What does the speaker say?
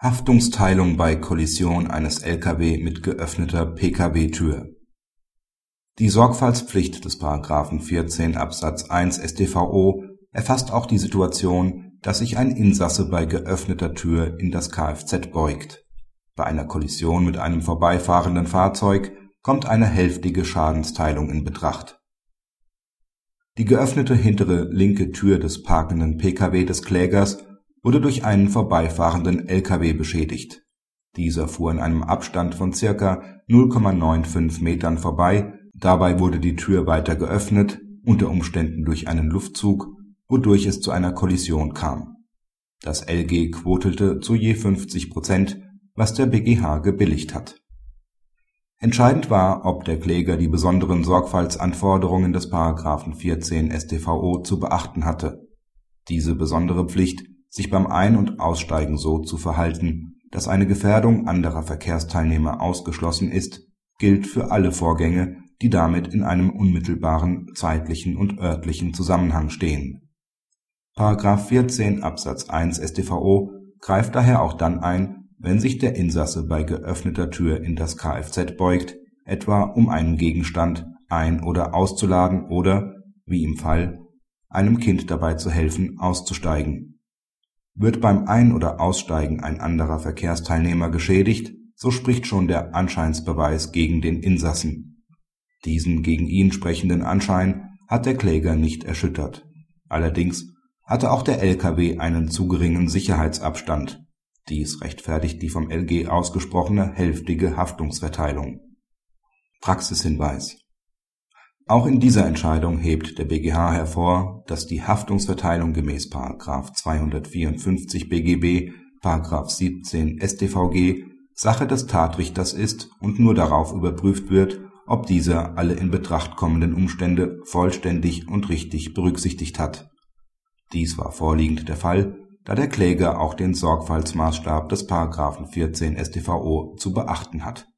Haftungsteilung bei Kollision eines Lkw mit geöffneter Pkw-Tür Die Sorgfaltspflicht des § 14 Absatz 1 StVO erfasst auch die Situation, dass sich ein Insasse bei geöffneter Tür in das Kfz beugt. Bei einer Kollision mit einem vorbeifahrenden Fahrzeug kommt eine hälftige Schadensteilung in Betracht. Die geöffnete hintere linke Tür des parkenden Pkw des Klägers wurde durch einen vorbeifahrenden Lkw beschädigt. Dieser fuhr in einem Abstand von circa 0,95 Metern vorbei, dabei wurde die Tür weiter geöffnet, unter Umständen durch einen Luftzug, wodurch es zu einer Kollision kam. Das LG quotelte zu je 50 Prozent, was der BGH gebilligt hat. Entscheidend war, ob der Kläger die besonderen Sorgfaltsanforderungen des § 14 StVO zu beachten hatte. Diese besondere Pflicht sich beim Ein und Aussteigen so zu verhalten, dass eine Gefährdung anderer Verkehrsteilnehmer ausgeschlossen ist, gilt für alle Vorgänge, die damit in einem unmittelbaren zeitlichen und örtlichen Zusammenhang stehen. § 14 Absatz 1 StVO greift daher auch dann ein, wenn sich der Insasse bei geöffneter Tür in das Kfz beugt, etwa um einen Gegenstand ein oder auszuladen oder, wie im Fall, einem Kind dabei zu helfen auszusteigen wird beim Ein oder Aussteigen ein anderer Verkehrsteilnehmer geschädigt, so spricht schon der Anscheinsbeweis gegen den Insassen. Diesen gegen ihn sprechenden Anschein hat der Kläger nicht erschüttert. Allerdings hatte auch der Lkw einen zu geringen Sicherheitsabstand. Dies rechtfertigt die vom LG ausgesprochene hälftige Haftungsverteilung. Praxishinweis auch in dieser Entscheidung hebt der BGH hervor, dass die Haftungsverteilung gemäß § 254 BGB, § 17 StVG Sache des Tatrichters ist und nur darauf überprüft wird, ob dieser alle in Betracht kommenden Umstände vollständig und richtig berücksichtigt hat. Dies war vorliegend der Fall, da der Kläger auch den Sorgfaltsmaßstab des § 14 StVO zu beachten hat